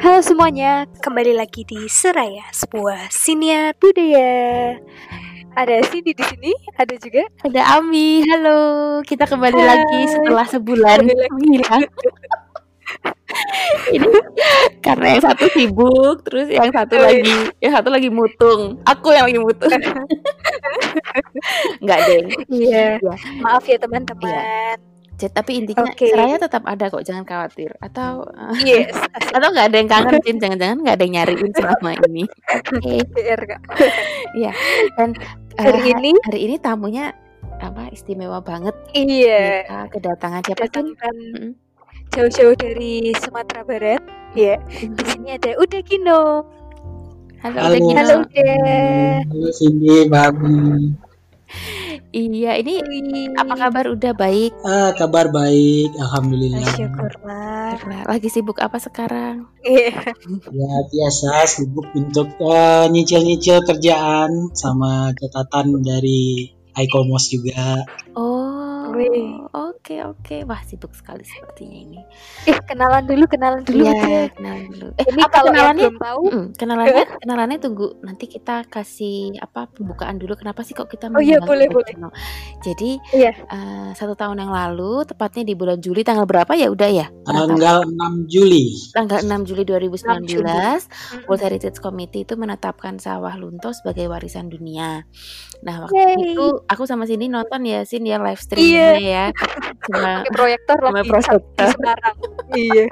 Halo semuanya, kembali lagi di Seraya, sebuah siniar budaya. Ada Cindy di sini, ada juga ada Ami. Halo, kita kembali Hai. lagi setelah sebulan menghilang. Ini karena yang satu sibuk, terus yang satu oh, lagi, yang satu lagi mutung. Aku yang lagi mutung. Enggak deh. Iya. Ya. Maaf ya teman-teman. Ya tapi intinya okay. seraya tetap ada kok jangan khawatir. Atau yes. atau nggak ada yang kangen Cin jangan-jangan nggak ada yang nyariin selama ini. Oke. Okay. ya dan hari uh, ini? hari ini tamunya apa istimewa banget. Iya. Kita kedatangan siapa kan jauh-jauh dari Sumatera Barat. Ya di sini ada Uda Kino. Halo, halo. Uda Kino. Halo Uda halo Cindy Babi Iya, ini apa kabar? Udah baik? Ah, kabar baik, alhamdulillah. Syukurlah. Lagi sibuk apa sekarang? Iya. ya biasa sibuk untuk uh, nyicil-nyicil kerjaan sama catatan dari iCommerce juga. Oh, oke oke oke. Wah sibuk sekali sepertinya ini. Eh kenalan dulu, kenalan dulu. Iya, kenalan dulu. Eh ini apa kenalannya? Belum tahu. Mm, kenalannya, kenalannya tunggu. Nanti kita kasih apa pembukaan dulu. Kenapa sih kok kita? Oh iya boleh boleh. Jadi iya. uh, satu tahun yang lalu, tepatnya di bulan Juli tanggal berapa ya? Udah ya? Tanggal 6 Juli. Tanggal 6 Juli 2019, 6 Juli. World Heritage Committee itu menetapkan sawah lunto sebagai warisan dunia. Nah waktu Yay. itu aku sama sini nonton ya, Sin ya live stream iya. Ya. Cuma proyektor lah proyektor sekarang. iya.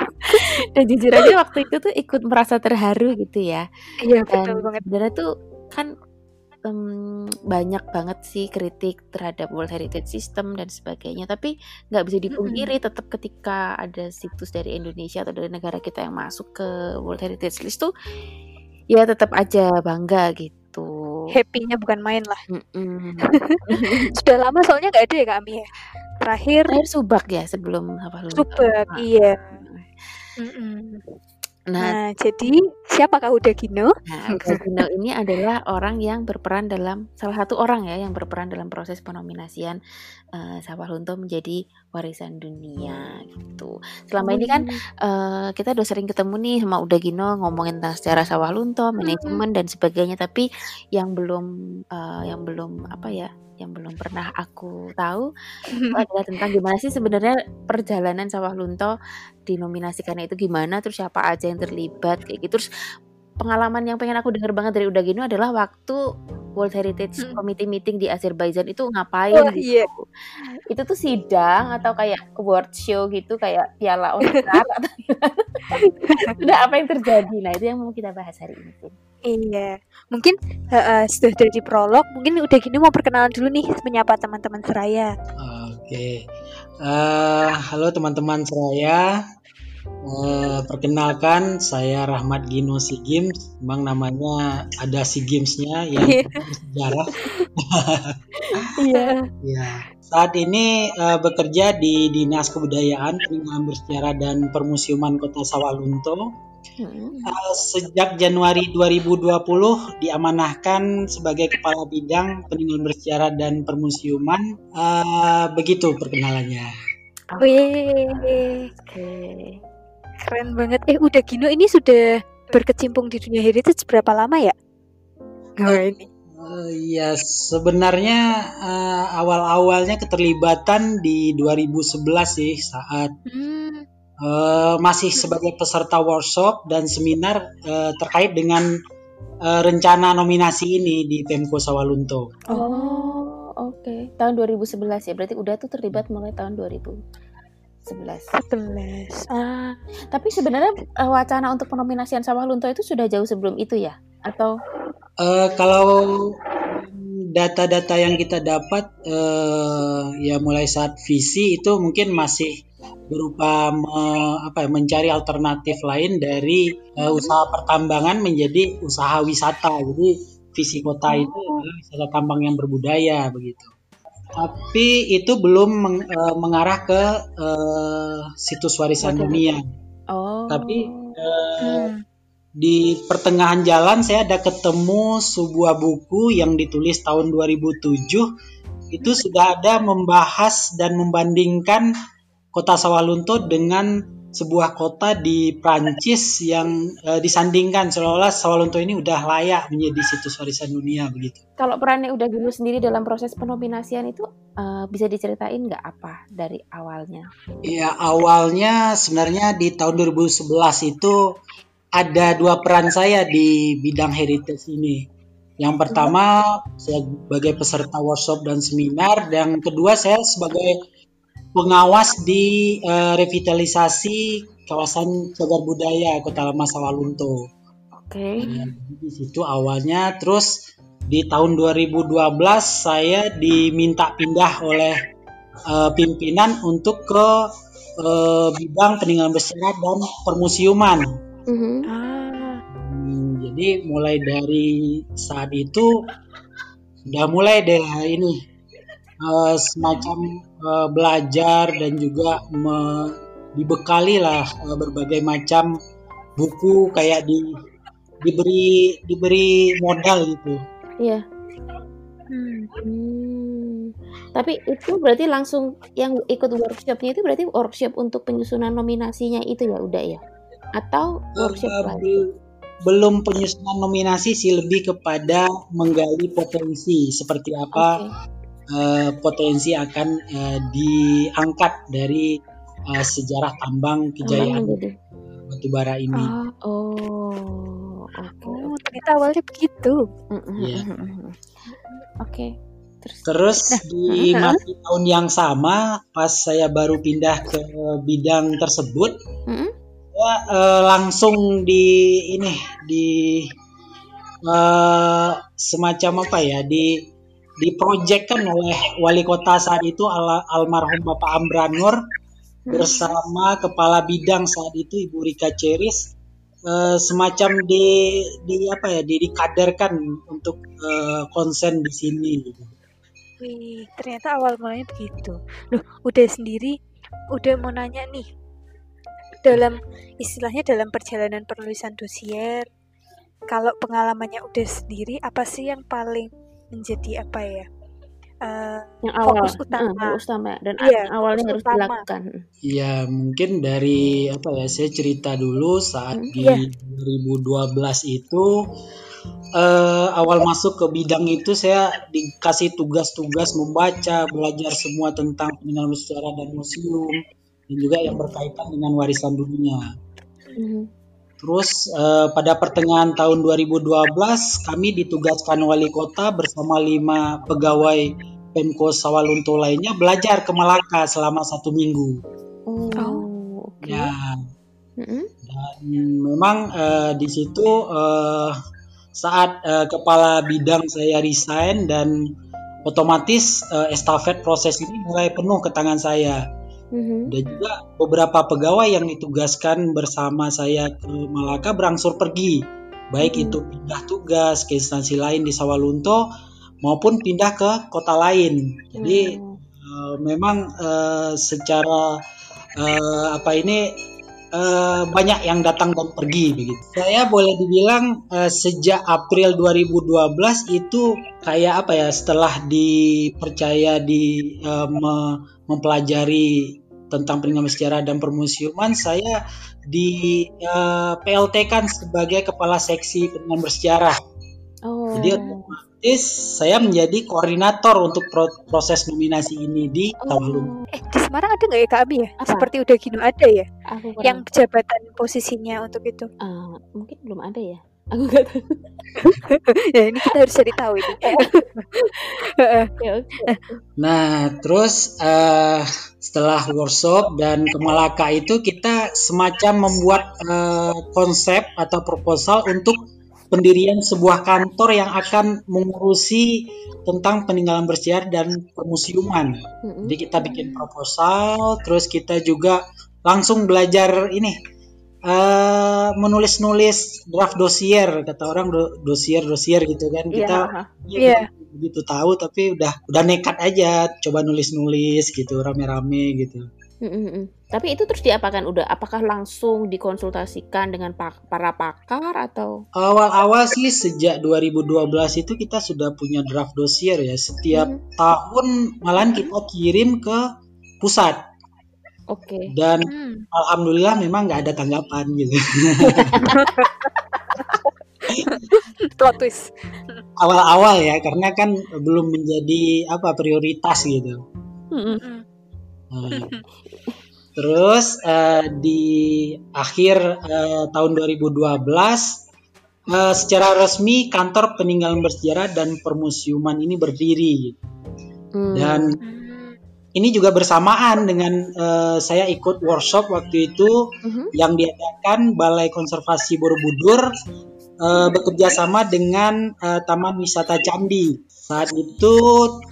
Dan jujur aja waktu itu tuh ikut merasa terharu gitu ya. Iya betul banget. Sebenarnya tuh kan um, banyak banget sih kritik terhadap World Heritage System dan sebagainya tapi nggak bisa dipungkiri mm -hmm. tetap ketika ada situs dari Indonesia atau dari negara kita yang masuk ke World Heritage List tuh ya tetap aja bangga gitu. Happy-nya bukan main lah. Sudah lama soalnya nggak ada ya Kak Ami ya. Terakhir Terakhir Subak ya sebelum apa Subak, iya. Mm -mm. Nah, nah, jadi siapakah Uda Gino? Nah, Uda Gino ini adalah orang yang berperan dalam salah satu orang ya yang berperan dalam proses penominasian uh, Sawah Lunto menjadi warisan dunia gitu. Selama ini kan uh, kita udah sering ketemu nih sama Uda Gino ngomongin tentang sejarah Sawah Lunto, manajemen dan sebagainya, tapi yang belum uh, yang belum apa ya yang belum pernah aku tahu adalah tentang gimana sih sebenarnya perjalanan sawah lunto dinominasikannya itu gimana terus siapa aja yang terlibat kayak gitu terus pengalaman yang pengen aku dengar banget dari Udah Gino adalah waktu World Heritage hmm. Committee meeting di Azerbaijan itu ngapain oh, gitu. Iya. Itu tuh sidang atau kayak award show gitu kayak piala Oscar atau Udah apa yang terjadi? Nah, itu yang mau kita bahas hari ini. Iya, mungkin uh, sudah dari prolog, mungkin udah gini mau perkenalan dulu nih menyapa teman-teman Seraya. Oke, uh, halo teman-teman Seraya. Uh, perkenalkan saya Rahmat Gino Si Games, memang namanya ada Si Gamesnya yang yeah. sejarah. Iya. yeah. Saat ini uh, bekerja di Dinas Kebudayaan, Peninggalan Bersejarah dan Permusiuman Kota Sawalunto Hmm. Uh, sejak Januari 2020 diamanahkan sebagai kepala bidang peninggalan bersejarah dan permusiuman. Uh, begitu perkenalannya. Wih, keren banget. Eh, udah Gino ini sudah berkecimpung di dunia heritage berapa lama ya? Oh, ini. Uh, ya sebenarnya uh, awal-awalnya keterlibatan di 2011 sih saat hmm uh, masih sebagai peserta workshop dan seminar uh, terkait dengan uh, rencana nominasi ini di Pemko Sawalunto. Oh, oke. Okay. Tahun 2011 ya. Berarti udah tuh terlibat mulai tahun 2011. 11. Ah, tapi sebenarnya uh, wacana untuk penominasian Sawah Lunto itu sudah jauh sebelum itu ya? Atau uh, kalau data-data yang kita dapat uh, ya mulai saat visi itu mungkin masih berupa me, apa ya, mencari alternatif lain dari uh, usaha pertambangan menjadi usaha wisata. Jadi visi kota itu adalah wisata tambang yang berbudaya begitu. Tapi itu belum meng, uh, mengarah ke uh, situs warisan dunia. Oh. Tapi uh, di pertengahan jalan saya ada ketemu sebuah buku yang ditulis tahun 2007 itu sudah ada membahas dan membandingkan kota Sawalunto dengan sebuah kota di Prancis yang uh, disandingkan seolah-olah Sawalunto ini udah layak menjadi situs warisan dunia begitu. Kalau perannya udah dulu sendiri dalam proses penominasian itu uh, bisa diceritain nggak apa dari awalnya? Iya awalnya sebenarnya di tahun 2011 itu ada dua peran saya di bidang heritage ini. Yang pertama saya sebagai peserta workshop dan seminar, dan kedua saya sebagai pengawas di uh, revitalisasi kawasan cagar budaya Kota Lama Sawalunto. Oke. Okay. Nah, di situ awalnya, terus di tahun 2012 saya diminta pindah oleh uh, pimpinan untuk ke uh, bidang peninggalan bersejarah dan permusiuman. Mm -hmm. hmm, jadi mulai dari saat itu sudah mulai deh ini uh, semacam uh, belajar dan juga me, dibekali lah uh, berbagai macam buku kayak di diberi diberi modal gitu. Iya. Hmm. hmm. Tapi itu berarti langsung yang ikut workshopnya itu berarti workshop untuk penyusunan nominasinya itu ya udah ya? Atau workshop uh, lagi? Belum penyusunan nominasi sih lebih kepada menggali potensi seperti apa okay uh, potensi akan uh, diangkat dari uh, sejarah tambang kejayaan batubara ini. Oh, oh, okay. oh ternyata awalnya begitu. Iya. Oke. Okay. Terus, Terus nah, di masih tahun yang sama, pas saya baru pindah ke bidang tersebut, mm-hmm. saya uh, langsung di ini di uh, semacam apa ya di diproyekkan oleh wali kota saat itu al almarhum Bapak Ambranur bersama kepala bidang saat itu Ibu Rika Ceris uh, semacam di di apa ya di dikaderkan untuk uh, konsen di sini Wih, ternyata awal mulanya begitu. Loh, udah sendiri, udah mau nanya nih. Dalam istilahnya dalam perjalanan penulisan dosier, kalau pengalamannya udah sendiri, apa sih yang paling menjadi apa ya uh, yang awal, fokus utama, uh, utama dan iya, awalnya harus utama. dilakukan. Ya mungkin dari apa ya saya cerita dulu saat hmm, di iya. 2012 itu uh, awal masuk ke bidang itu saya dikasih tugas-tugas membaca belajar semua tentang peninggalan sejarah dan museum dan juga yang berkaitan dengan warisan dunia. Hmm. Terus uh, pada pertengahan tahun 2012 kami ditugaskan wali kota bersama lima pegawai Pemko Sawalunto lainnya belajar ke Malaka selama satu minggu. Oh, okay. ya. Mm-hmm. Dan memang uh, di situ uh, saat uh, kepala bidang saya resign dan otomatis uh, estafet proses ini mulai penuh ke tangan saya. Mm-hmm. Dan juga beberapa pegawai yang ditugaskan bersama saya ke Malaka berangsur pergi, baik mm-hmm. itu pindah tugas ke instansi lain di Sawalunto maupun pindah ke kota lain. Jadi mm-hmm. uh, memang uh, secara uh, apa ini uh, banyak yang datang dan pergi begitu. Saya boleh dibilang uh, sejak April 2012 itu kayak apa ya setelah dipercaya di uh, mempelajari tentang peninggalan sejarah dan permusiuman, saya di uh, PLT kan sebagai kepala seksi peninggalan bersejarah. Oh. Jadi otomatis saya menjadi koordinator untuk pro proses nominasi ini di oh. Tawalum. Eh di Semarang ada nggak ya Kak Abi ya? Apa? Seperti udah gini ada ya? Aku Yang jabatan posisinya untuk itu? Uh, mungkin belum ada ya aku gak tahu. Ya ini kita harus cari tahu ini. Ya, nah terus uh, setelah workshop dan ke Malaka itu kita semacam membuat uh, konsep atau proposal untuk pendirian sebuah kantor yang akan mengurusi tentang peninggalan bersejarah dan permusiuman. Jadi kita bikin proposal, terus kita juga langsung belajar ini uh, menulis-nulis draft dosier kata orang do, dosier dosier gitu kan kita yeah. yeah. begitu tahu tapi udah udah nekat aja coba nulis-nulis gitu rame-rame gitu. Mm-hmm. Tapi itu terus diapakan udah? Apakah langsung dikonsultasikan dengan pak- para pakar atau? Awal-awal sih sejak 2012 itu kita sudah punya draft dosier ya. Setiap mm-hmm. tahun malahan kita kirim ke pusat Oke. dan Hmm. alhamdulillah memang nggak ada tanggapan gitu. Plot twist. Awal-awal ya, karena kan belum menjadi apa prioritas gitu. Hmm. Nah, Terus eh, di akhir eh, tahun 2012 eh, secara resmi kantor peninggalan bersejarah dan permusiuman ini berdiri. gitu. Hmm. Dan Hmm. Ini juga bersamaan dengan eh, saya ikut workshop waktu itu Mhm. yang diadakan Balai Konservasi Borobudur eh, bekerja sama dengan eh, Taman Wisata Candi. Saat itu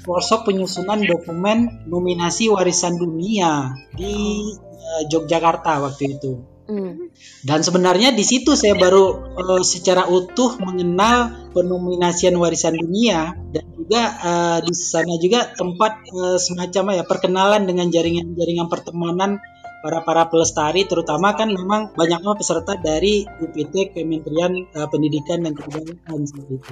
workshop penyusunan dokumen nominasi warisan dunia di eh, Yogyakarta waktu itu. Hmm. Dan sebenarnya di situ saya baru eh, secara utuh mengenal penominasian warisan dunia dan juga eh, di sana juga tempat eh, semacam ya perkenalan dengan jaringan-jaringan pertemanan para para pelestari terutama kan memang banyaknya peserta dari UPT Kementerian eh, Pendidikan dan Kebudayaan seperti itu.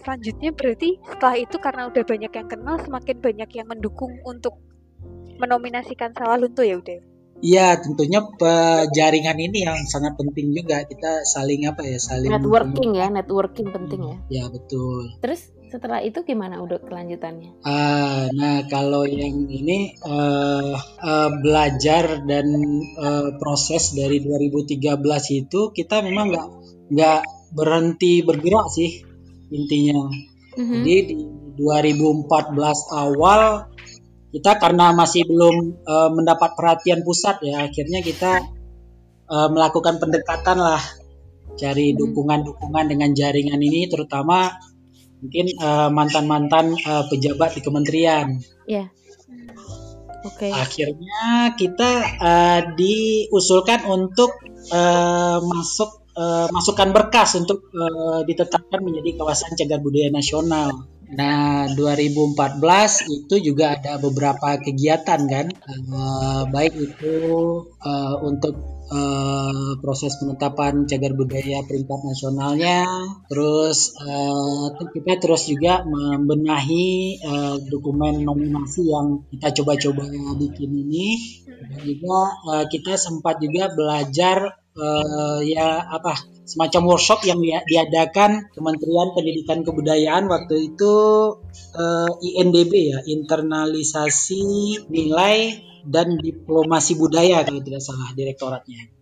Selanjutnya berarti setelah itu karena udah banyak yang kenal, semakin banyak yang mendukung untuk menominasikan sawah lunto ya udah. Iya, tentunya jaringan ini yang sangat penting juga kita saling apa ya, saling Networking ya, networking penting ya. Ya, betul. Terus setelah itu gimana udah kelanjutannya? Ah, nah kalau yang ini eh, eh, belajar dan eh, proses dari 2013 itu kita memang nggak nggak berhenti bergerak sih intinya. Mhm. Jadi di 2014 awal kita karena masih belum eh, mendapat perhatian pusat ya akhirnya kita eh, melakukan pendekatan lah cari Hmm. dukungan-dukungan dengan jaringan ini terutama mungkin eh, mantan-mantan eh, pejabat di kementerian. Ya. Oke. Akhirnya kita eh, diusulkan untuk eh, masuk eh, masukkan berkas untuk eh, ditetapkan menjadi kawasan cagar budaya nasional. Nah, 2014 itu juga ada beberapa kegiatan kan, Eh, baik itu eh, untuk eh, proses penetapan cagar budaya peringkat nasionalnya, terus eh, kita terus juga membenahi eh, dokumen nominasi yang kita coba-coba bikin ini, dan juga eh, kita sempat juga belajar eh, ya apa semacam workshop yang dia- diadakan Kementerian Pendidikan Kebudayaan waktu itu eh, INDB ya internalisasi nilai dan diplomasi budaya kalau tidak salah direktoratnya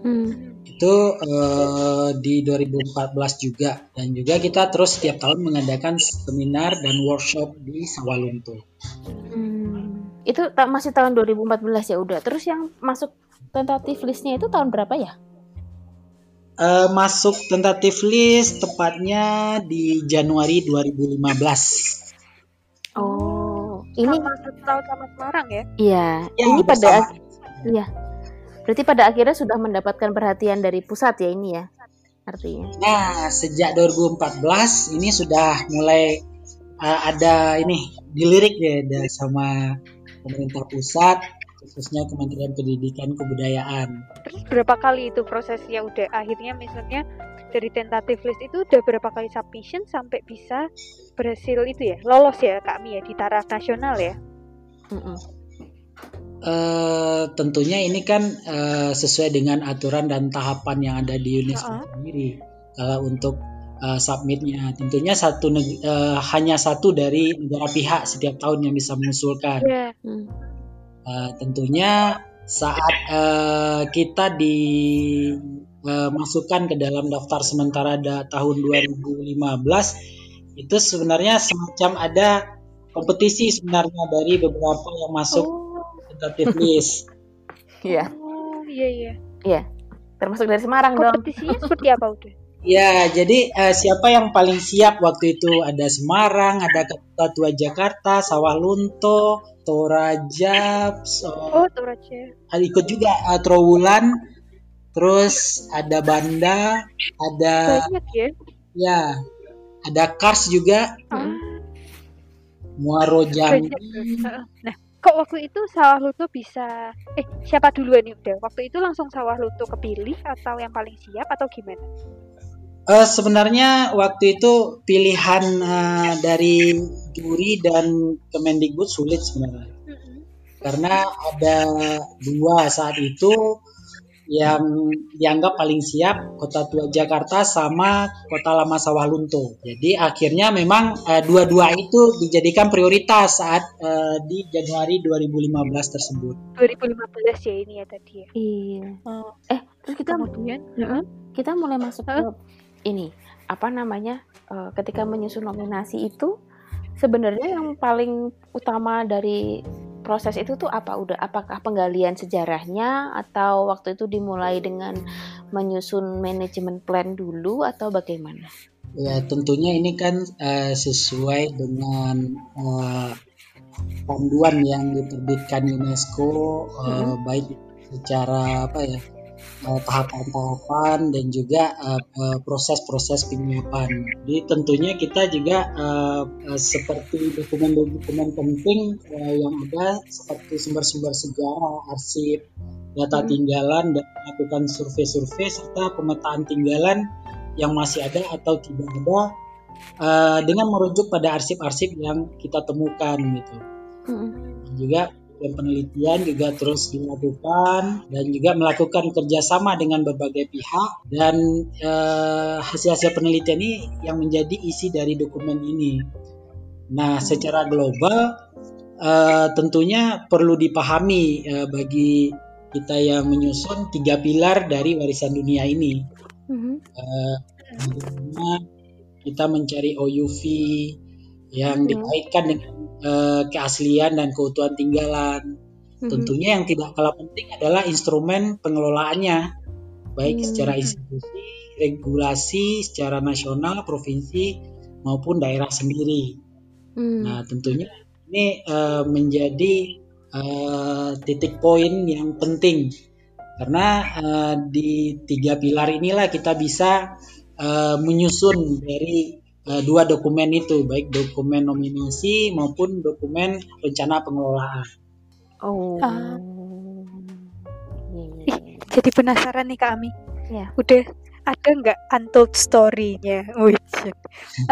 Hmm. itu eh, di 2014 juga dan juga kita terus setiap tahun mengadakan seminar dan workshop di Sawalunto. Hmm. Itu ta- masih tahun 2014 ya udah. Terus yang masuk tentatif listnya itu tahun berapa ya? Eh, masuk tentatif list tepatnya di Januari 2015. Oh, ini satu tahun sama Semarang ya. iya. Ya, ini pada bersama. iya. Berarti pada akhirnya sudah mendapatkan perhatian dari pusat ya ini ya. Artinya. Nah, sejak 2014 ini sudah mulai uh, ada ini dilirik ya da- sama pemerintah pusat khususnya Kementerian Pendidikan Kebudayaan. Terus berapa kali itu prosesnya udah akhirnya misalnya dari tentatif list itu udah berapa kali submission sampai bisa berhasil itu ya lolos ya Kak Mi ya di taraf nasional ya. Mm-mm. Eh, tentunya ini kan eh, sesuai dengan aturan dan tahapan yang ada di UNESCO Heeh. sendiri. Kalau untuk eh, submitnya, tentunya satu neg- eh, hanya satu dari negara pihak setiap tahun yang bisa mengusulkan. Iya. Hmm. Eh, tentunya saat eh, kita dimasukkan ke dalam daftar sementara da- tahun 2015 itu sebenarnya semacam ada kompetisi sebenarnya dari beberapa yang masuk Oh. tentative list. Iya. Oh iya iya. Iya. Termasuk dari Semarang dong. Kompetisinya seperti apa udah? Ya, jadi eh, siapa yang paling siap waktu itu ada Semarang, ada Kota Tua Jakarta, Sawah Lunto, Toraja, so- Oh Toraja. ada ikut juga eh, Trowulan, terus ada Banda, ada Banyak ya. ya, ada Kars juga, Ah, Muaro Jambi. banyak. Heeh. Nah, kok waktu itu sawah luto bisa eh siapa duluan nih udah? Waktu itu langsung sawah luto kepilih atau yang paling siap atau gimana? Eh, sebenarnya waktu itu pilihan eh, dari juri dan Kemendikbud sulit sebenarnya. Mm-mm. karena ada dua saat itu yang dianggap paling siap Kota Tua Jakarta sama Kota Lama Sawalunto. Jadi akhirnya memang uh, dua-dua itu dijadikan prioritas saat uh, di Januari 2015 tersebut. 2015 ya ini ya tadi ya. Iya. Oh, Eh, terus kita kemudian kita mulai masuk ke? Ini apa namanya eh, ketika menyusun nominasi itu sebenarnya yang paling utama dari proses itu tuh apa udah apakah penggalian sejarahnya atau waktu itu dimulai dengan menyusun manajemen plan dulu atau bagaimana? Ya tentunya ini kan uh, sesuai dengan uh, panduan yang diterbitkan UNESCO uh, baik secara apa ya uh, tahapan-tahapan dan juga uh, uh, proses-proses penyiapan. Jadi tentunya kita juga seperti dokumen-dokumen penting uh, yang ada seperti sumber-sumber sejarah, arsip, data Hmm. tinggalan dan melakukan survei-survei serta pemetaan tinggalan yang masih ada atau tidak ada uh, dengan merujuk pada arsip-arsip yang kita temukan gitu. Dan juga penelitian juga terus dilakukan dan juga melakukan kerjasama dengan berbagai pihak dan eh, hasil-hasil penelitian ini yang menjadi isi dari dokumen ini. Nah, secara global eh, tentunya perlu dipahami eh, bagi kita yang menyusun tiga pilar dari warisan dunia ini. Eh, bagaimana kita mencari OUV yang Mhm. dikaitkan dengan eh, keaslian dan keutuhan tinggalan. Mhm. Tentunya yang tidak kalah penting adalah instrumen pengelolaannya, baik Hmm. secara institusi, regulasi, secara nasional, provinsi maupun daerah sendiri. Hmm. Nah, tentunya ini eh, menjadi eh, titik poin yang penting karena eh, di tiga pilar inilah kita bisa eh, menyusun dari eh, dua dokumen itu, baik dokumen nominasi maupun dokumen rencana pengelolaan. Oh. Iya, Ih, jadi penasaran nih Kak Ami. Iya. Udah ada nggak untold story-nya? Wih,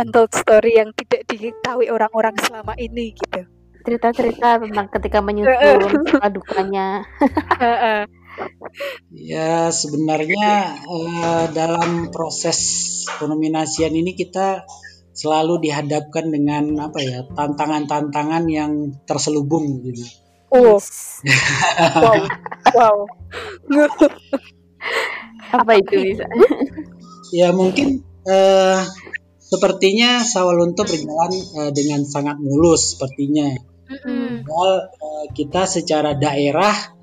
untold story yang tidak diketahui orang-orang selama ini gitu. cerita-cerita tentang ketika menyusun. Heeh. Ya, sebenarnya eh, dalam proses penominasian ini kita selalu dihadapkan dengan apa ya tantangan-tantangan yang terselubung gitu. Oh, wow, wow. Apa itu bisa? Ya mungkin eh, sepertinya Sawalunto berjalan eh, dengan sangat mulus sepertinya. Padahal eh, kita secara daerah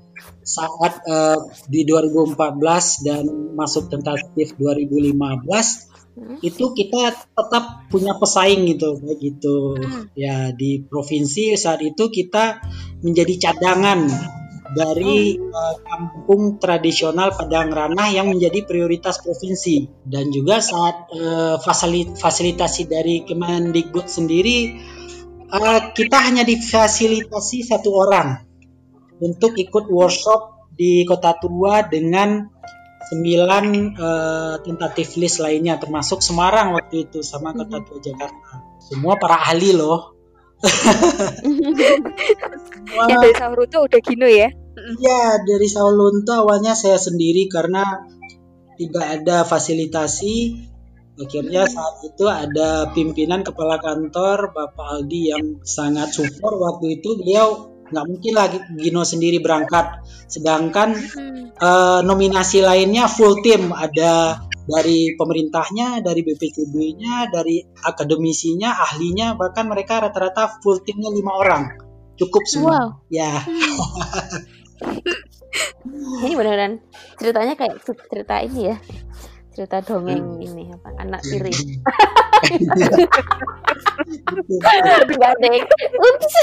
saat eh, di 2014 dan masuk tentatif 2015 Hmm. itu kita tetap punya pesaing gitu baik gitu Hmm. ya di provinsi saat itu kita menjadi cadangan dari eh, kampung tradisional Padang Ranah yang menjadi prioritas provinsi dan juga saat eh, fasili- fasilitasi dari Kemendikbud sendiri eh, kita hanya difasilitasi satu orang untuk ikut workshop di Kota Tua dengan sembilan eh, tentatif list lainnya termasuk Semarang waktu itu sama Kota Tua Jakarta. Semua para ahli loh. Semua- Yang dari Sauruto udah gino ya? Iya, dari Saulunto awalnya saya sendiri karena tidak ada fasilitasi. Akhirnya saat itu ada pimpinan kepala kantor Bapak Aldi yang sangat support waktu itu. Beliau nggak mungkin lagi Gino sendiri berangkat. Sedangkan Hmm. eh, nominasi lainnya full tim ada dari pemerintahnya, dari BPCB-nya, dari akademisinya, ahlinya, bahkan mereka rata-rata full timnya lima orang. Cukup semua. Wow. Ya. Ini beneran ceritanya kayak cerita ini ya. Cerita dongeng ini apa anak tiri. Ada. yang- Ups.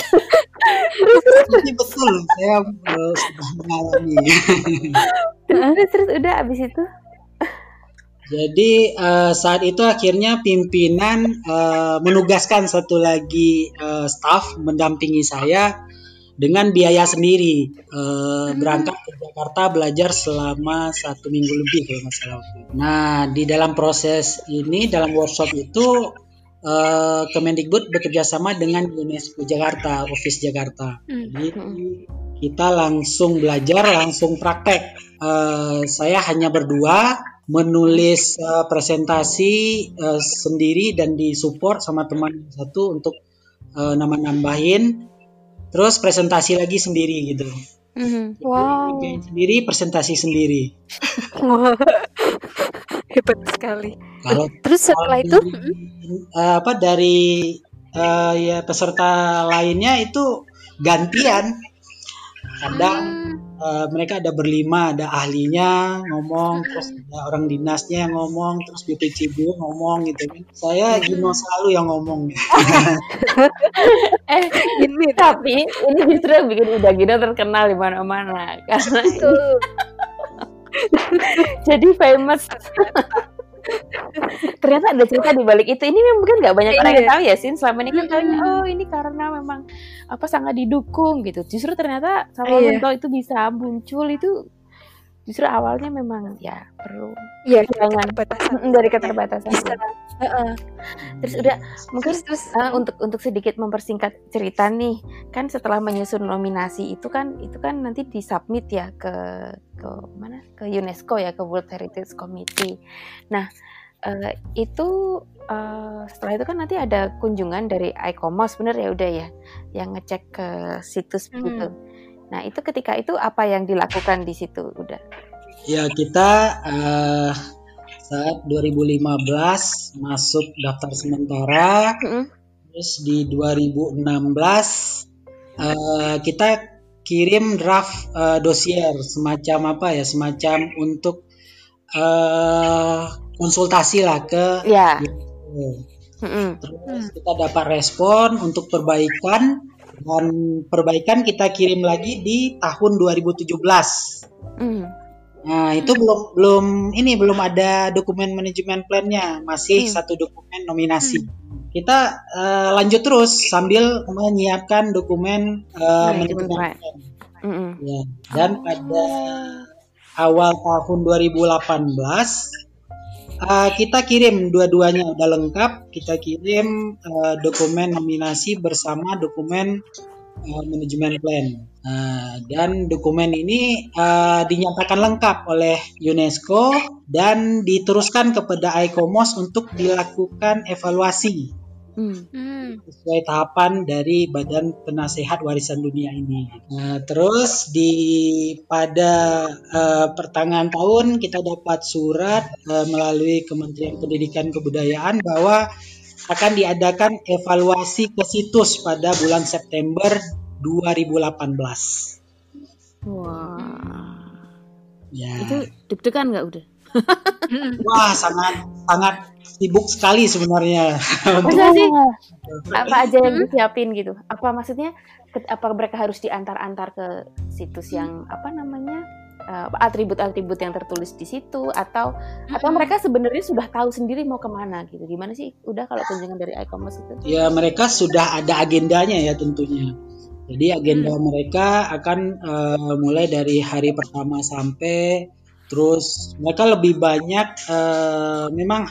Tapi betul, saya eh, sudah mengalami. terus terus udah abis itu. Jadi eh, saat itu akhirnya pimpinan eh, menugaskan satu lagi eh, staf mendampingi saya dengan biaya sendiri Eh, berangkat ke Jakarta belajar selama satu minggu lebih kalau nggak salah. Nah di dalam proses ini dalam workshop itu eh, Kemendikbud bekerja sama dengan UNESCO Jakarta, Office Jakarta. Hmm. Jadi kita langsung belajar, langsung praktek. Uh, saya hanya berdua menulis uh, presentasi uh, sendiri dan disupport sama teman satu untuk uh, nama nambahin, terus presentasi lagi sendiri gitu. Mm-hmm. Wow. sendiri, presentasi sendiri. Hebat sekali. Kalau terus setelah itu uh, apa dari uh, ya peserta lainnya itu gantian. Kadang hmm. Uh, mereka ada berlima, ada ahlinya ngomong, hmm. terus ada orang dinasnya yang ngomong, terus BPCB ngomong gitu kan. Saya hmm. Gino selalu yang ngomong. eh, ini tapi ini justru yang bikin udah Gino terkenal di mana-mana karena jadi famous ternyata ada cerita di balik itu ini mungkin nggak banyak orang yang iya. tahu ya sih selama ini kan tahunya oh ini karena memang apa sangat didukung gitu justru ternyata sama iya. itu bisa muncul itu justru awalnya memang ya perlu ya jangan batasan dari keterbatasan bisa. Uh -uh. terus udah mungkin terus, terus uh, untuk untuk sedikit mempersingkat cerita nih kan setelah menyusun nominasi itu kan itu kan nanti disubmit ya ke ke mana ke UNESCO ya ke World Heritage Committee nah uh, itu uh, setelah itu kan nanti ada kunjungan dari ICOMOS bener ya udah ya yang ngecek ke situs hmm. gitu Nah, itu ketika itu apa yang dilakukan di situ udah? Ya, kita uh, saat 2015 masuk daftar sementara. Mm -hmm. Terus di 2016 uh, eh, kita kirim draft uh, dosier semacam apa ya, semacam untuk uh, konsultasi lah ke yeah. Mm -hmm. Terus kita dapat respon untuk perbaikan dan perbaikan kita kirim lagi di tahun 2017. Mm. Nah itu belum belum ini belum ada dokumen manajemen plannya masih mm. satu dokumen nominasi. Mm. Kita uh, lanjut terus sambil menyiapkan dokumen uh, manajemen plan. Mm -hmm. ya. Dan pada awal tahun 2018 uh, kita kirim dua-duanya udah lengkap. Kita kirim uh, dokumen nominasi bersama dokumen uh, manajemen plan. Uh, dan dokumen ini uh, dinyatakan lengkap oleh UNESCO dan diteruskan kepada ICOMOS untuk dilakukan evaluasi Hmm. Sesuai tahapan dari Badan Penasehat Warisan Dunia ini. Nah, terus di pada uh, pertengahan tahun kita dapat surat uh, melalui Kementerian Pendidikan Kebudayaan bahwa akan diadakan evaluasi ke situs pada bulan September 2018. Wah. Ya. Itu deg-degan nggak udah? Wah, sangat sangat sibuk sekali sebenarnya. Masa sih? Apa aja yang disiapin gitu? Apa maksudnya? Apa mereka harus diantar-antar ke situs yang apa namanya? Eh, atribut-atribut yang tertulis di situ atau hmm. atau mereka sebenarnya sudah tahu sendiri mau ke mana gitu gimana sih udah kalau kunjungan dari e-commerce itu ya mereka sudah ada agendanya ya tentunya jadi agenda hmm. mereka akan uh, mulai dari hari pertama sampai terus mereka lebih banyak uh, memang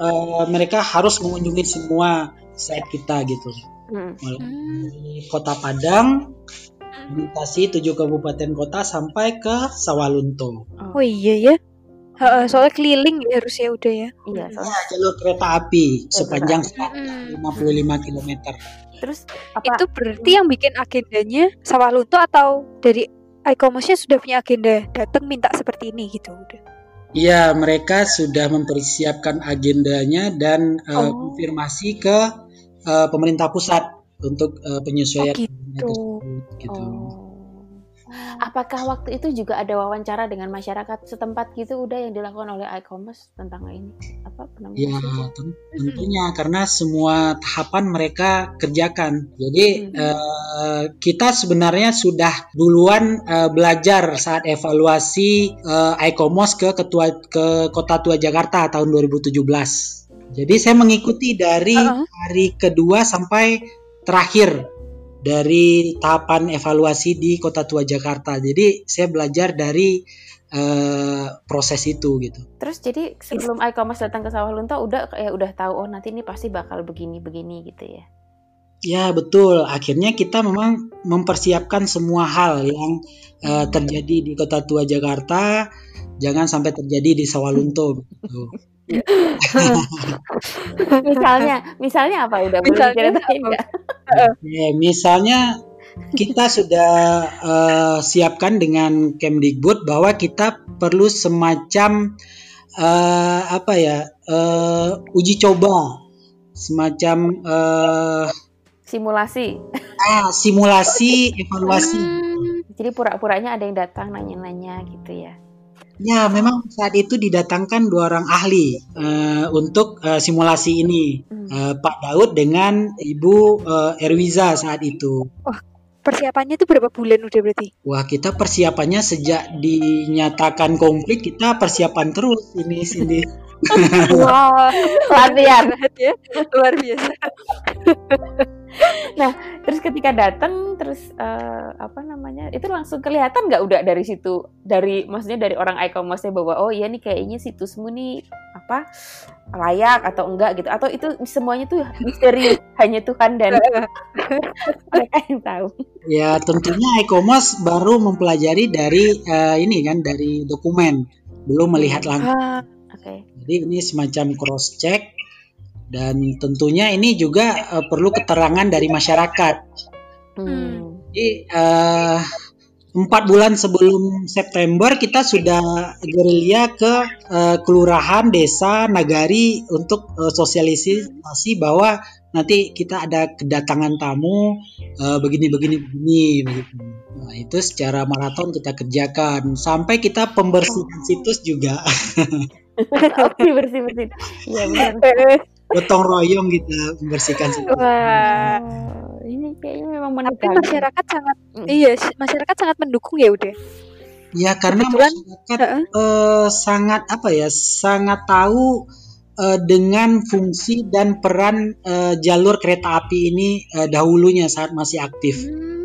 uh, mereka harus mengunjungi semua site kita gitu hmm. mulai dari kota Padang melintasi tujuh kabupaten kota sampai ke Sawalunto oh, oh iya ya soalnya keliling ya harus ya udah ya. Iya, soalnya ya, jalur kereta api sepanjang 155 km. Terus apa? Itu berarti yang bikin agendanya Sawalunto atau dari e-commerce-nya sudah punya agenda datang minta seperti ini gitu udah. Iya, mereka sudah mempersiapkan agendanya dan uh, konfirmasi ke uh, pemerintah pusat untuk uh, penyesuaian oh, gitu. gitu. Oh. Apakah waktu itu juga ada wawancara dengan masyarakat setempat gitu udah yang dilakukan oleh e-commerce tentang ini? Apa Ya, tentunya karena semua tahapan mereka kerjakan. Jadi hmm. uh, kita sebenarnya sudah duluan uh, belajar saat evaluasi uh, e-commerce ke ketua ke Kota Tua Jakarta tahun 2017. Jadi saya mengikuti dari uh -huh. hari kedua sampai terakhir dari tahapan evaluasi di Kota Tua Jakarta. Jadi saya belajar dari uh, proses itu gitu. Terus jadi sebelum e-commerce datang ke Sawah Lunto udah ya udah tahu oh nanti ini pasti bakal begini begini gitu ya. Ya betul. Akhirnya kita memang mempersiapkan semua hal yang uh, terjadi di Kota Tua Jakarta, jangan sampai terjadi di Sawalunto. Gitu. misalnya, misalnya apa? Udah boleh ceritain nggak? Ya, misalnya kita sudah uh, siapkan dengan Kemdikbud bahwa kita perlu semacam uh, apa ya uh, uji coba, semacam uh, simulasi. Ah, simulasi evaluasi. Hmm, jadi pura-puranya ada yang datang nanya-nanya gitu ya. Ya, memang saat itu didatangkan dua orang ahli uh, untuk uh, simulasi ini, hmm. uh, Pak Daud dengan Ibu uh, Erwiza saat itu. Wah, persiapannya itu berapa bulan udah berarti? Wah, kita persiapannya sejak dinyatakan komplit, kita persiapan terus ini sini. Wah, latihan. Ya, luar biasa. nah terus ketika datang terus uh, apa namanya itu langsung kelihatan nggak udah dari situ? Dari maksudnya dari orang e-commerce bahwa oh iya nih kayaknya situsmu nih apa layak atau enggak gitu. Atau itu semuanya tuh misteri hanya Tuhan dan mereka yang tahu. Ya tentunya e-commerce baru mempelajari dari uh, ini kan dari dokumen. Belum melihat langsung. ah, okay. jadi ini semacam cross check dan tentunya ini juga uh, perlu keterangan dari masyarakat. Hmm. Jadi uh, empat bulan sebelum September kita sudah gerilya ke uh, kelurahan, desa, nagari untuk uh, sosialisasi bahwa nanti kita ada kedatangan tamu uh, begini begini begini begitu. Nah, itu secara maraton kita kerjakan sampai kita pembersihan situs juga. Oke, bersih bersih. Iya benar gotong royong kita membersihkan Wah, ini kayaknya memang mendukung. Tapi masyarakat sangat mm. iya, masyarakat sangat mendukung ya udah. Ya karena Kebetulan, masyarakat uh -uh. Uh, sangat apa ya, sangat tahu uh, dengan fungsi dan peran uh, jalur kereta api ini uh, dahulunya saat masih aktif. Hmm.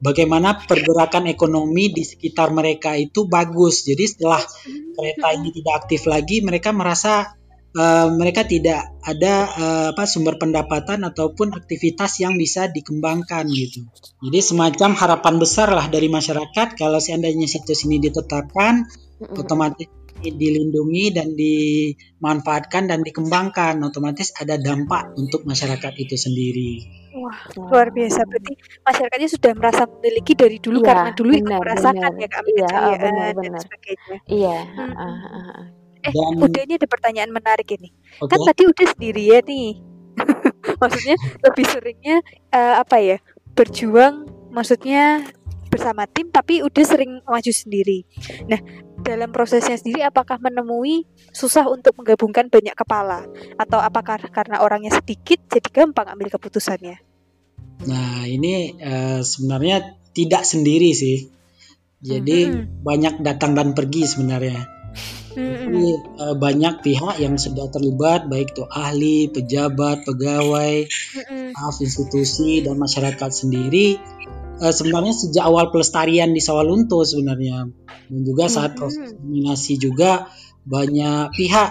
Bagaimana pergerakan ekonomi di sekitar mereka itu bagus. Jadi setelah hmm. kereta ini tidak aktif lagi, mereka merasa uh, mereka tidak ada uh, apa sumber pendapatan ataupun aktivitas yang bisa dikembangkan gitu. Jadi semacam harapan besar lah dari masyarakat kalau seandainya situs ini ditetapkan mm-hmm. otomatis dilindungi dan dimanfaatkan dan dikembangkan otomatis ada dampak untuk masyarakat itu sendiri. Wah, luar biasa. Berarti masyarakatnya sudah merasa memiliki dari dulu ya, karena dulu benar, merasakan benar. ya Kak iya, benar, benar. dan sebagainya. Iya, hmm. uh, uh, uh. Eh, Dan... udah ini ada pertanyaan menarik ini. Okay. Kan tadi udah sendiri ya nih. maksudnya lebih seringnya uh, apa ya? Berjuang maksudnya bersama tim tapi udah sering maju sendiri. Nah, dalam prosesnya sendiri apakah menemui susah untuk menggabungkan banyak kepala atau apakah karena orangnya sedikit jadi gampang ambil keputusannya? Nah, ini uh, sebenarnya tidak sendiri sih. Jadi hmm. banyak datang dan pergi sebenarnya. Jadi uh, banyak pihak yang sudah terlibat baik itu ahli, pejabat, pegawai, staff institusi dan masyarakat sendiri uh, sebenarnya sejak awal pelestarian di Sawalunto sebenarnya dan juga saat proses nominasi juga banyak pihak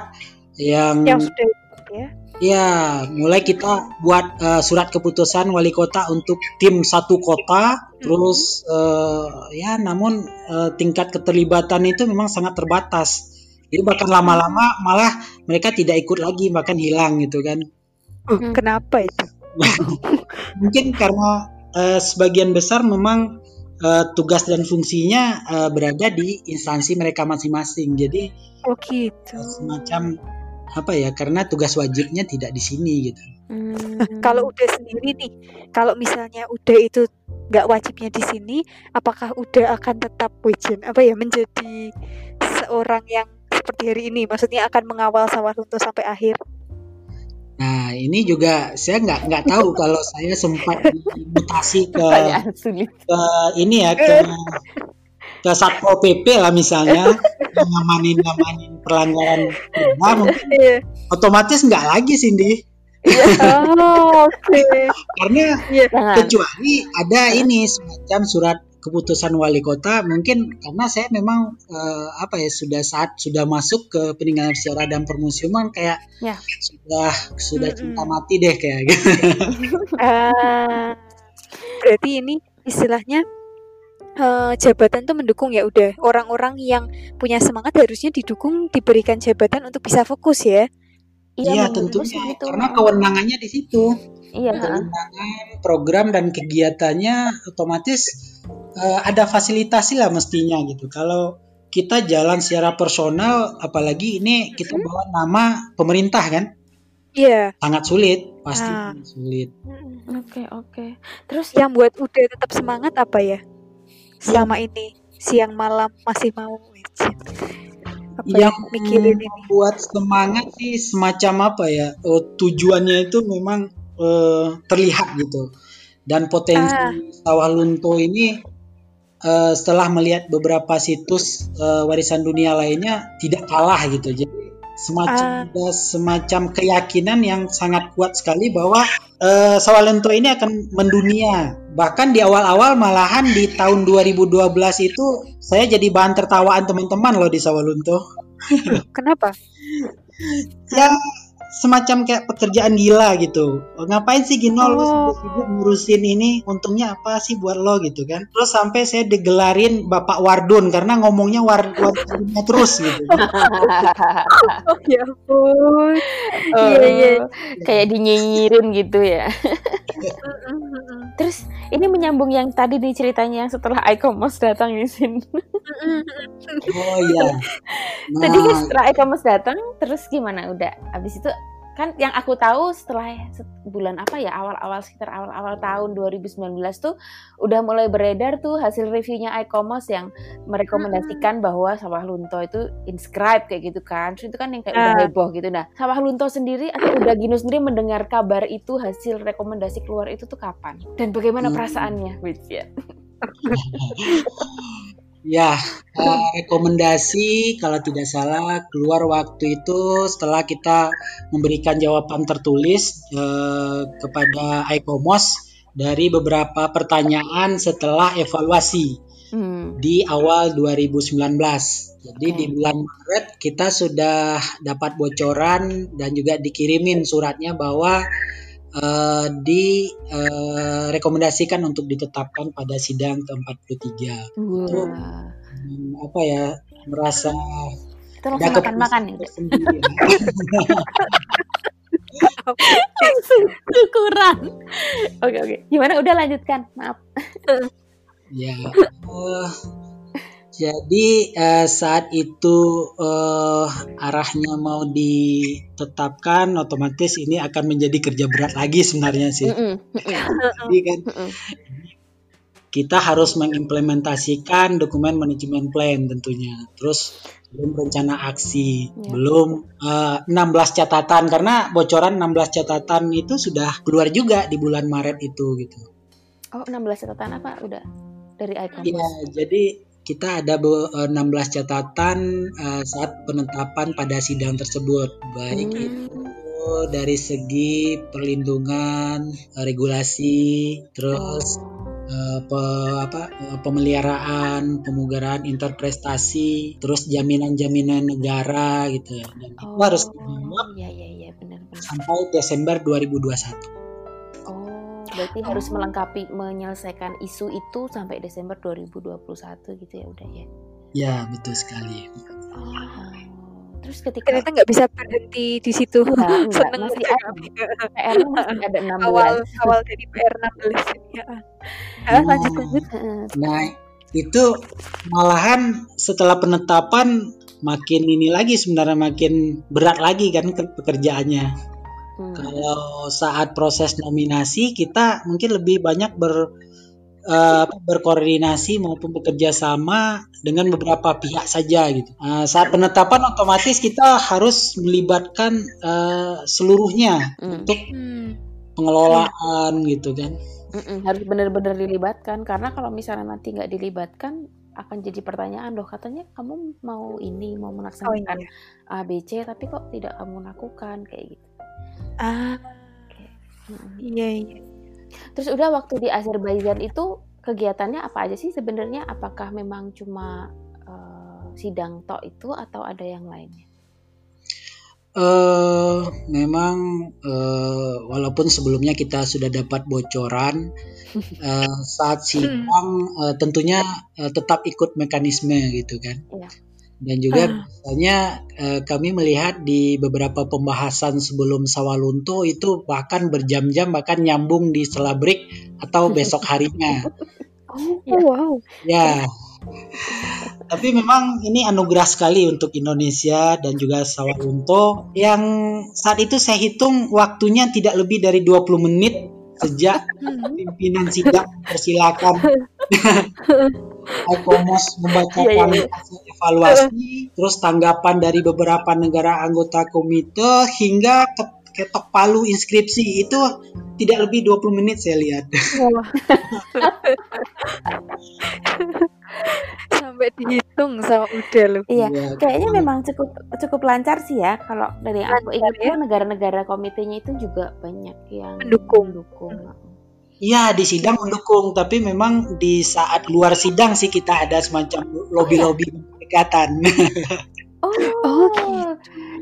yang, sudah ya. Ya, mulai kita buat uh, surat keputusan wali kota untuk tim satu kota, terus uh, ya, namun uh, tingkat keterlibatan itu memang sangat terbatas jadi bahkan lama-lama malah mereka tidak ikut lagi bahkan hilang gitu kan. Uh, kenapa itu? Mungkin karena uh, sebagian besar memang uh, tugas dan fungsinya uh, berada di instansi mereka masing-masing. Jadi oh gitu. semacam apa ya? Karena tugas wajibnya tidak di sini gitu. Hmm. kalau udah sendiri nih, kalau misalnya udah itu nggak wajibnya di sini, apakah udah akan tetap wajib apa ya menjadi seorang yang seperti hari ini? Maksudnya akan mengawal sawah lunto sampai akhir? Nah, ini juga saya nggak nggak tahu kalau saya sempat dimutasi ke ke ini ya ke ke satpol pp lah misalnya ngamanin ngamanin pelanggaran nah, mungkin yeah. otomatis nggak lagi Cindy. Iya. oh, okay. Karena yeah. kecuali ada ini semacam surat keputusan wali kota mungkin karena saya memang uh, apa ya sudah saat sudah masuk ke peninggalan sejarah dan permusiuman kayak Ya. sudah sudah Mm-mm. cinta mati deh kayak gitu. Ah, berarti ini istilahnya eh, jabatan tuh mendukung ya udah orang-orang yang punya semangat harusnya didukung diberikan jabatan untuk bisa fokus ya. Iya sih tentunya karena kewenangannya di situ. Iya, kewenangan program dan kegiatannya otomatis eh, ada fasilitasi lah mestinya gitu. Kalau kita jalan secara personal, apalagi ini kita bawa nama pemerintah kan, Iya. sangat sulit, pasti Ah. sulit. Oke, oke. Terus Yang buat udah tetap semangat apa ya? Selama ini siang malam masih mau apa ya, Yang mikirin ini. buat semangat sih semacam apa ya? eh, tujuannya itu memang eh, terlihat gitu. Dan potensi Ah. sawah lunto ini eh, setelah melihat beberapa situs eh, warisan dunia lainnya tidak kalah gitu. Jadi semacam ada semacam keyakinan yang sangat kuat sekali bahwa sawah lunto ini akan mendunia. Bahkan di awal-awal malahan di tahun 2012 itu saya jadi bahan tertawaan teman-teman loh di sawah lunto. Kenapa? ya semacam kayak pekerjaan gila gitu. Ngapain sih Gino lu Oh. sibuk-sibuk ngurusin ini? Untungnya apa sih buat lo gitu kan? Terus sampai saya digelarin Bapak Wardun karena ngomongnya war Wardunnya terus gitu. Oh ya ampun. Oh, Iya iya. kayak dinyinyirin gitu ya. Terus ini menyambung yang tadi nih ceritanya yang setelah Icomos datang di sini. Oh iya. Nah, Tadi kan setelah Icomos datang, terus gimana? Udah, abis itu kan yang aku tahu setelah set- bulan apa ya awal-awal sekitar awal-awal tahun 2019 tuh udah mulai beredar tuh hasil reviewnya Icomos yang merekomendasikan bahwa sawah lunto itu inscribe kayak gitu kan. Terus itu kan yang kayak udah Ah. heboh gitu. Nah sawah lunto sendiri atau udah Gino sendiri mendengar kabar itu hasil rekomendasi keluar itu tuh kapan? Dan bagaimana Hmm. perasaannya? Wih, ya. eh, rekomendasi kalau tidak salah keluar waktu itu setelah kita memberikan jawaban tertulis eh, kepada ICOMOS dari beberapa pertanyaan setelah evaluasi. Hmm. di awal 2019. Jadi Oke. di bulan Maret kita sudah dapat bocoran dan juga dikirimin suratnya bahwa eh, direkomendasikan untuk ditetapkan pada sidang ke-43. Wah. Hmm, apa ya merasa Kita langsung makan-makan ya. Syukuran. Oke oke. Gimana? Udah lanjutkan. Maaf. Ya, eh, jadi eh, saat itu eh, arahnya mau ditetapkan, otomatis ini akan menjadi kerja berat lagi sebenarnya sih. Jadi kan kita harus mengimplementasikan dokumen manajemen plan tentunya. Terus belum rencana aksi, Ya. belum eh, 16 catatan karena bocoran 16 catatan itu sudah keluar juga di bulan Maret itu gitu. Oh 16 catatan apa? Udah dari. Iya, jadi kita ada be- eh, 16 catatan eh, saat penetapan pada sidang tersebut, baik Hmm. itu dari segi perlindungan, eh, regulasi, terus pe- apa, pemeliharaan, pemugaraan interprestasi, terus jaminan-jaminan negara gitu. Dan itu harus dijawab Iya iya iya benar benar. sampai Desember 2021. Berarti harus melengkapi menyelesaikan isu itu sampai Desember 2021 gitu ya udah ya. Ya, betul sekali. Oh. Terus ketika Ternyata nggak bisa berhenti di situ. Seneng masih ada. PR masih ada 16. awal awal dari PR 16 ini. Ya. Ah, lanjut lanjut. Heeh. Nah, itu malahan setelah penetapan makin ini lagi sebenarnya makin berat lagi kan ke- pekerjaannya. Hmm. Kalau saat proses nominasi kita mungkin lebih banyak ber eh, berkoordinasi maupun bekerja sama dengan beberapa pihak saja gitu. Eh, saat penetapan otomatis kita harus melibatkan eh, seluruhnya Hmm. untuk Hmm. pengelolaan gitu kan. Mm-mm, harus benar-benar dilibatkan karena kalau misalnya nanti nggak dilibatkan akan jadi pertanyaan loh katanya kamu mau ini mau Oh melaksanakan iya. A B C tapi kok tidak kamu lakukan kayak gitu. Ah, Mm-mm. iya iya. Terus udah waktu di Azerbaijan itu kegiatannya apa aja sih sebenarnya? Apakah memang cuma uh, sidang tok itu atau ada yang lainnya? Uh, memang uh, walaupun sebelumnya kita sudah dapat bocoran uh, saat sidang uh, tentunya uh, tetap ikut mekanisme gitu kan. Yeah. Dan juga uh. misalnya uh, kami melihat di beberapa pembahasan sebelum Sawalunto itu bahkan berjam-jam bahkan nyambung di setelah break atau besok harinya. Oh, ya. wow. Ya. Tapi memang ini anugerah sekali untuk Indonesia dan juga Sawalunto yang saat itu saya hitung waktunya tidak lebih dari 20 menit sejak pimpinan sidang persilakan Alkomos membacakan yeah, yeah, yeah. evaluasi, terus tanggapan dari beberapa negara anggota komite hingga ketok palu inskripsi itu tidak lebih 20 menit saya lihat. Sampai dihitung sama udah lu. Iya, ya, kayaknya memang cukup cukup lancar sih ya kalau dari yang aku ingat ya? negara-negara komitenya itu juga banyak yang mendukung. mendukung. Iya di sidang mendukung, tapi memang di saat luar sidang sih kita ada semacam lobby-lobby pendekatan. oh, oh gitu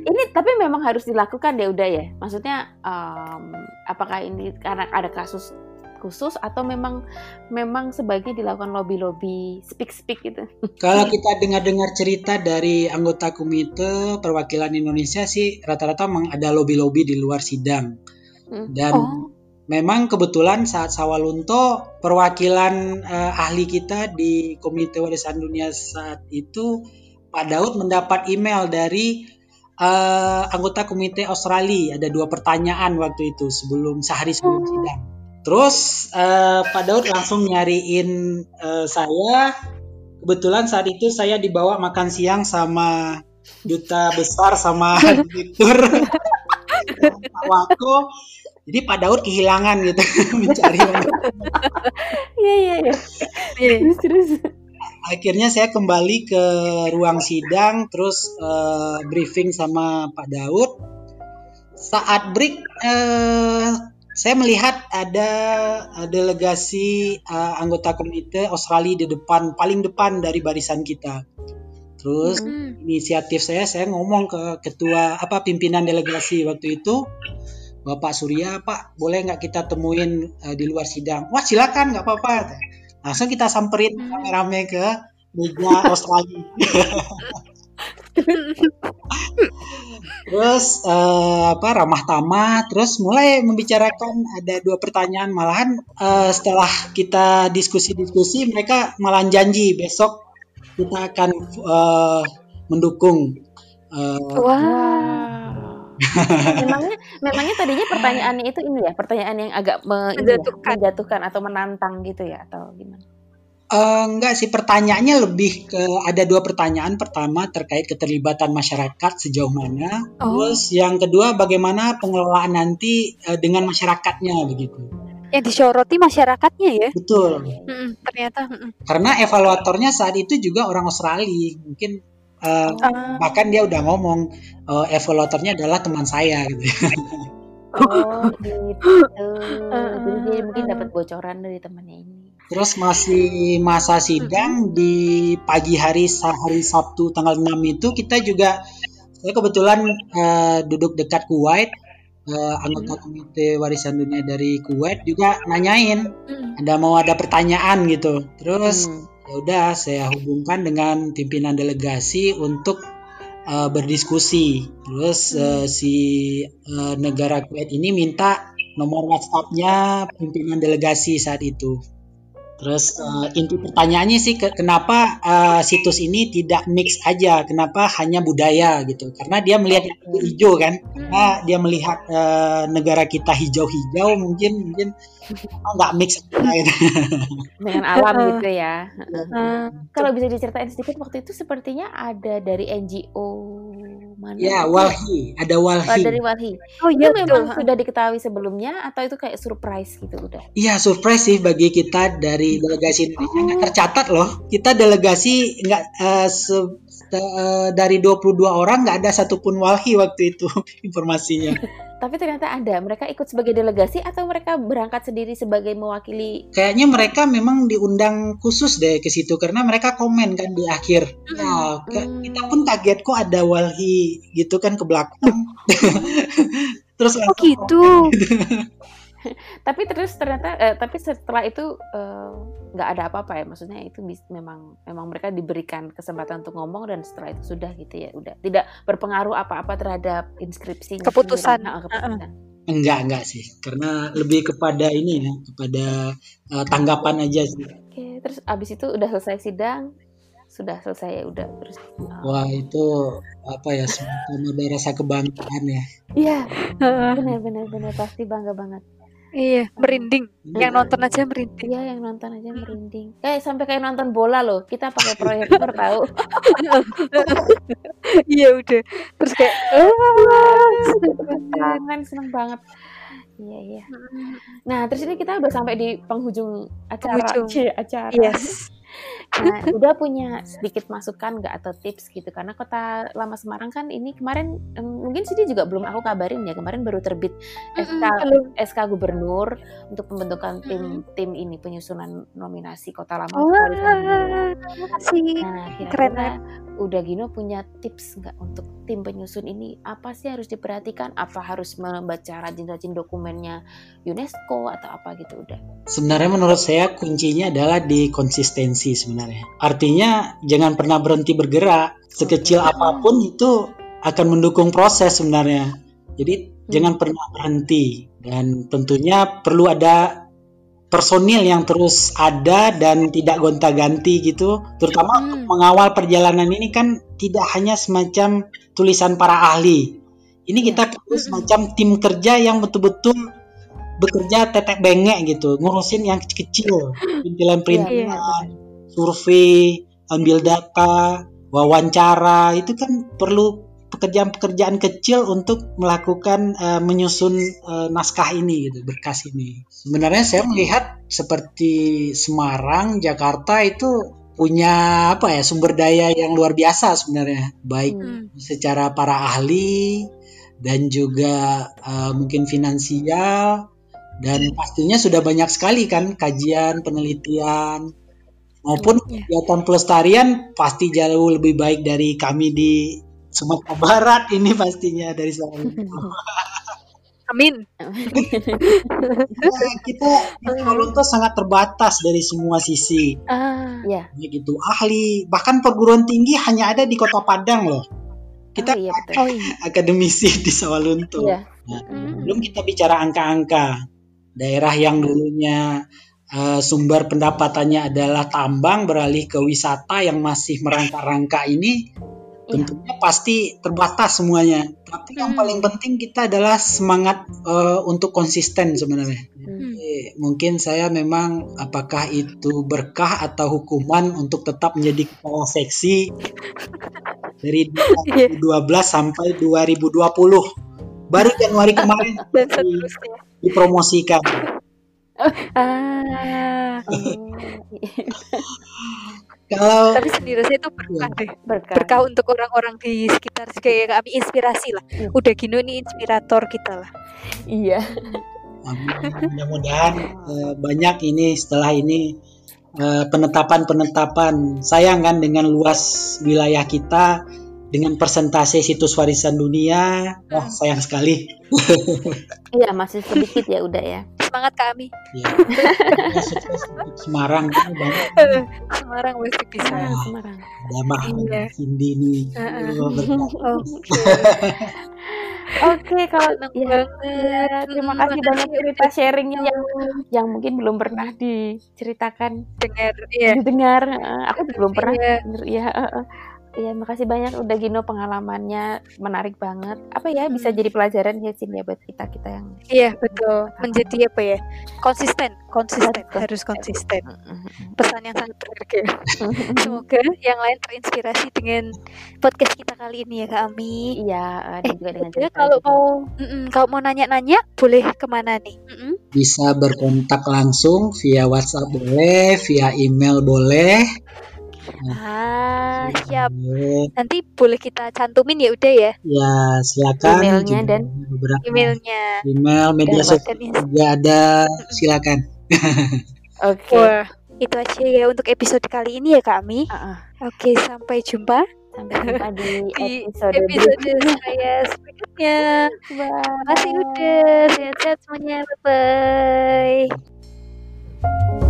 ini tapi memang harus dilakukan deh udah ya maksudnya um, apakah ini karena ada kasus khusus atau memang memang sebaiknya dilakukan lobby lobby speak speak gitu kalau kita dengar dengar cerita dari anggota komite perwakilan Indonesia sih rata-rata memang ada lobby lobby di luar sidang hmm. dan oh. Memang kebetulan saat Sawalunto perwakilan uh, ahli kita di Komite Warisan Dunia saat itu Pak Daud mendapat email dari uh, anggota komite Australia ada dua pertanyaan waktu itu sebelum sehari sebelum sidang. Terus uh, Pak Daud langsung nyariin uh, saya. Kebetulan saat itu saya dibawa makan siang sama duta besar sama direktur Wako. Jadi Pak Daud kehilangan gitu mencari. Iya iya iya. Terus terus akhirnya saya kembali ke ruang sidang terus uh, briefing sama Pak Daud saat break uh, saya melihat ada delegasi uh, anggota komite Australia di depan paling depan dari barisan kita terus mm. inisiatif saya saya ngomong ke ketua apa pimpinan delegasi waktu itu Bapak Surya Pak boleh nggak kita temuin uh, di luar sidang? Wah silakan nggak apa-apa. Langsung kita samperin hmm. rame-rame ke meja Australia. Terus uh, apa ramah tamah terus mulai membicarakan ada dua pertanyaan. Malahan uh, setelah kita diskusi-diskusi mereka malah janji besok kita akan uh, mendukung. Uh, wow memangnya memangnya tadinya pertanyaannya itu ini ya pertanyaan yang agak me, ya, menjatuhkan. atau menantang gitu ya atau gimana? Uh, enggak sih pertanyaannya lebih ke ada dua pertanyaan. Pertama terkait keterlibatan masyarakat sejauh mana. Oh. terus yang kedua bagaimana pengelolaan nanti uh, dengan masyarakatnya begitu. Yang disoroti masyarakatnya ya? Betul. Mm ternyata mm karena evaluatornya saat itu juga orang Australia. Mungkin uh, uh. bahkan dia udah ngomong uh, evaluatornya adalah teman saya gitu. Oh gitu. Jadi dia mungkin dapat bocoran dari temannya ini. Terus masih masa sidang di pagi hari hari Sabtu tanggal 6 itu kita juga saya kebetulan uh, duduk dekat Kuwait uh, anggota komite warisan dunia dari Kuwait juga nanyain ada mau ada pertanyaan gitu. Terus hmm ya udah saya hubungkan dengan pimpinan delegasi untuk uh, berdiskusi. Terus uh, si uh, negara Kuwait ini minta nomor WhatsApp-nya pimpinan delegasi saat itu. Terus uh, inti pertanyaannya sih ke, kenapa uh, situs ini tidak mix aja? Kenapa hanya budaya gitu? Karena dia melihat itu hijau kan? Karena dia melihat uh, negara kita hijau-hijau mungkin mungkin nggak mix gitu. dengan alam gitu ya. Uh, kalau bisa diceritain sedikit waktu itu sepertinya ada dari NGO mana? Ya Walhi, ada Walhi. Oh, dari Walhi. Oh iya itu memang sudah diketahui sebelumnya atau itu kayak surprise gitu udah? Iya surprise sih bagi kita dari delegasi Indonesia oh. tercatat loh. Kita delegasi nggak uh, uh, dari 22 orang nggak ada satupun Walhi waktu itu informasinya. tapi ternyata ada. Mereka ikut sebagai delegasi atau mereka berangkat sendiri sebagai mewakili? Kayaknya mereka memang diundang khusus deh ke situ karena mereka komen kan di akhir. Nah, ke- Hmm. kita pun kaget kok ada walhi gitu kan ke belakang. Terus Oh gitu. Tapi terus ternyata, eh, tapi setelah itu eh, nggak ada apa-apa ya. Maksudnya itu bis- memang memang mereka diberikan kesempatan untuk ngomong dan setelah itu sudah gitu ya. Udah tidak berpengaruh apa-apa terhadap inskripsi Keputusan. keputusan. enggak enggak sih karena lebih kepada ini ya kepada uh, tanggapan aja sih. Oke, terus abis itu udah selesai sidang, sudah selesai ya udah terus. eh, Wah itu apa ya semacam ada rasa kebanggaan ya. Iya, benar benar pasti bangga banget. Iya, merinding. Yang nonton aja merinding. Iya yang nonton aja merinding. Kayak sampai kayak nonton bola loh. Kita pakai proyektor tahu. Iya udah. Terus kayak "Ah, seneng banget." Iya iya. Nah terus ini kita udah sampai di penghujung acara. Penghujung. Acara. Yes. Nah udah punya sedikit masukan nggak atau tips gitu karena kota lama Semarang kan ini kemarin em, mungkin sini juga belum aku kabarin ya kemarin baru terbit SK Belum. SK Gubernur untuk pembentukan tim tim ini penyusunan nominasi kota lama. Terima kasih. Nah, Keren kira-kira udah Gino punya tips nggak untuk tim penyusun ini? Apa sih harus diperhatikan? Apa harus membaca rajin-rajin dokumennya UNESCO atau apa gitu udah? Sebenarnya menurut saya kuncinya adalah di konsistensi sebenarnya. Artinya jangan pernah berhenti bergerak. Sekecil apa pun itu akan mendukung proses sebenarnya. Jadi jangan pernah berhenti dan tentunya perlu ada personil yang terus ada dan tidak gonta-ganti gitu. Terutama Hmm. untuk mengawal perjalanan ini kan tidak hanya semacam tulisan para ahli. Ini kita perlu semacam tim kerja yang betul-betul bekerja tetek bengek gitu, ngurusin yang kecil-kecil, perintilan-perintilan, survei, ambil data, wawancara, itu kan perlu pekerjaan-pekerjaan kecil untuk melakukan eh, menyusun eh, naskah ini gitu, berkas ini. Sebenarnya saya melihat seperti Semarang, Jakarta itu punya apa ya sumber daya yang luar biasa sebenarnya, baik Hmm. secara para ahli dan juga eh, mungkin finansial dan pastinya sudah banyak sekali kan kajian penelitian maupun Iya. kegiatan pelestarian pasti jauh lebih baik dari kami di Sumatera Barat ini pastinya dari Sawalunto. Amin. Nah, kita di Sawalunto sangat terbatas dari semua sisi Ah, Iya. Ya gitu ahli bahkan perguruan tinggi hanya ada di Kota Padang loh kita Oh, iya betul. oh iya. akademisi di Sawalunto Iya. Nah, Hmm. belum kita bicara angka-angka daerah yang dulunya eh, sumber pendapatannya adalah tambang beralih ke wisata yang masih merangkak-rangkak ini Iya. tentunya pasti terbatas semuanya tapi yang Hmm. paling penting kita adalah semangat eh, untuk konsisten sebenarnya Hmm. Jadi, mungkin saya memang apakah itu berkah atau hukuman untuk tetap menjadi kepala seksi dari 2012 sampai 2020 baru Januari kemarin Dan seterusnya. dipromosikan Ah, Oh, iya. Kalau tapi sendiri saya itu berkah deh. Berkah. Berkah untuk orang-orang di sekitar kayak kami inspirasi lah. Iya. Udah Gino ini inspirator kita lah. Iya. Mudah-mudahan eh, banyak ini setelah ini eh, penetapan-penetapan. Sayang kan dengan luas wilayah kita dengan persentase situs warisan dunia, wah sayang sekali. Iya masih sedikit ya udah ya. Semangat kami. Ya. Ya, sukses untuk Semarang ini banyak Semarang pasti bisa. Ah. Semarang. ada Mahmud Iya. Cindy nih. Heeh. Oh, berkat. Oke. Oke kalau ya, ya, terima kasih banyak cerita sharingnya yang yang mungkin belum pernah diceritakan dengar. Iya. didengar. Aku belum pernah Iya. Ya. Iya, makasih banyak udah Gino pengalamannya menarik banget. Apa ya bisa Hmm. jadi pelajaran ya Cin ya buat kita kita yang Iya betul. Menjadi apa ya? Konsisten, konsisten Betul. harus konsisten. Mm, Pesan yang sangat berharga. mm, Semoga yang lain terinspirasi dengan podcast kita kali ini ya Kak Ami. Iya, eh, dan juga dengan cerita kalau Gino. mau mm-mm, kalau mau nanya-nanya boleh ke mana nih? Mm-mm. Bisa berkontak langsung via WhatsApp boleh, via email boleh. Ah, siap. Nanti boleh kita cantumin ya udah ya Ya, silakan Emailnya dan- beberapa emailnya. email media Dan sosial juga ada. Silakan. Oke. Wah, itu aja ya untuk episode kali ini ya kami. Ah, ah. Oke, sampai jumpa Sampai jumpa di di episode saya selanjutnya. Bye. Terima kasih udah sehat-sehat semuanya. Bye bye.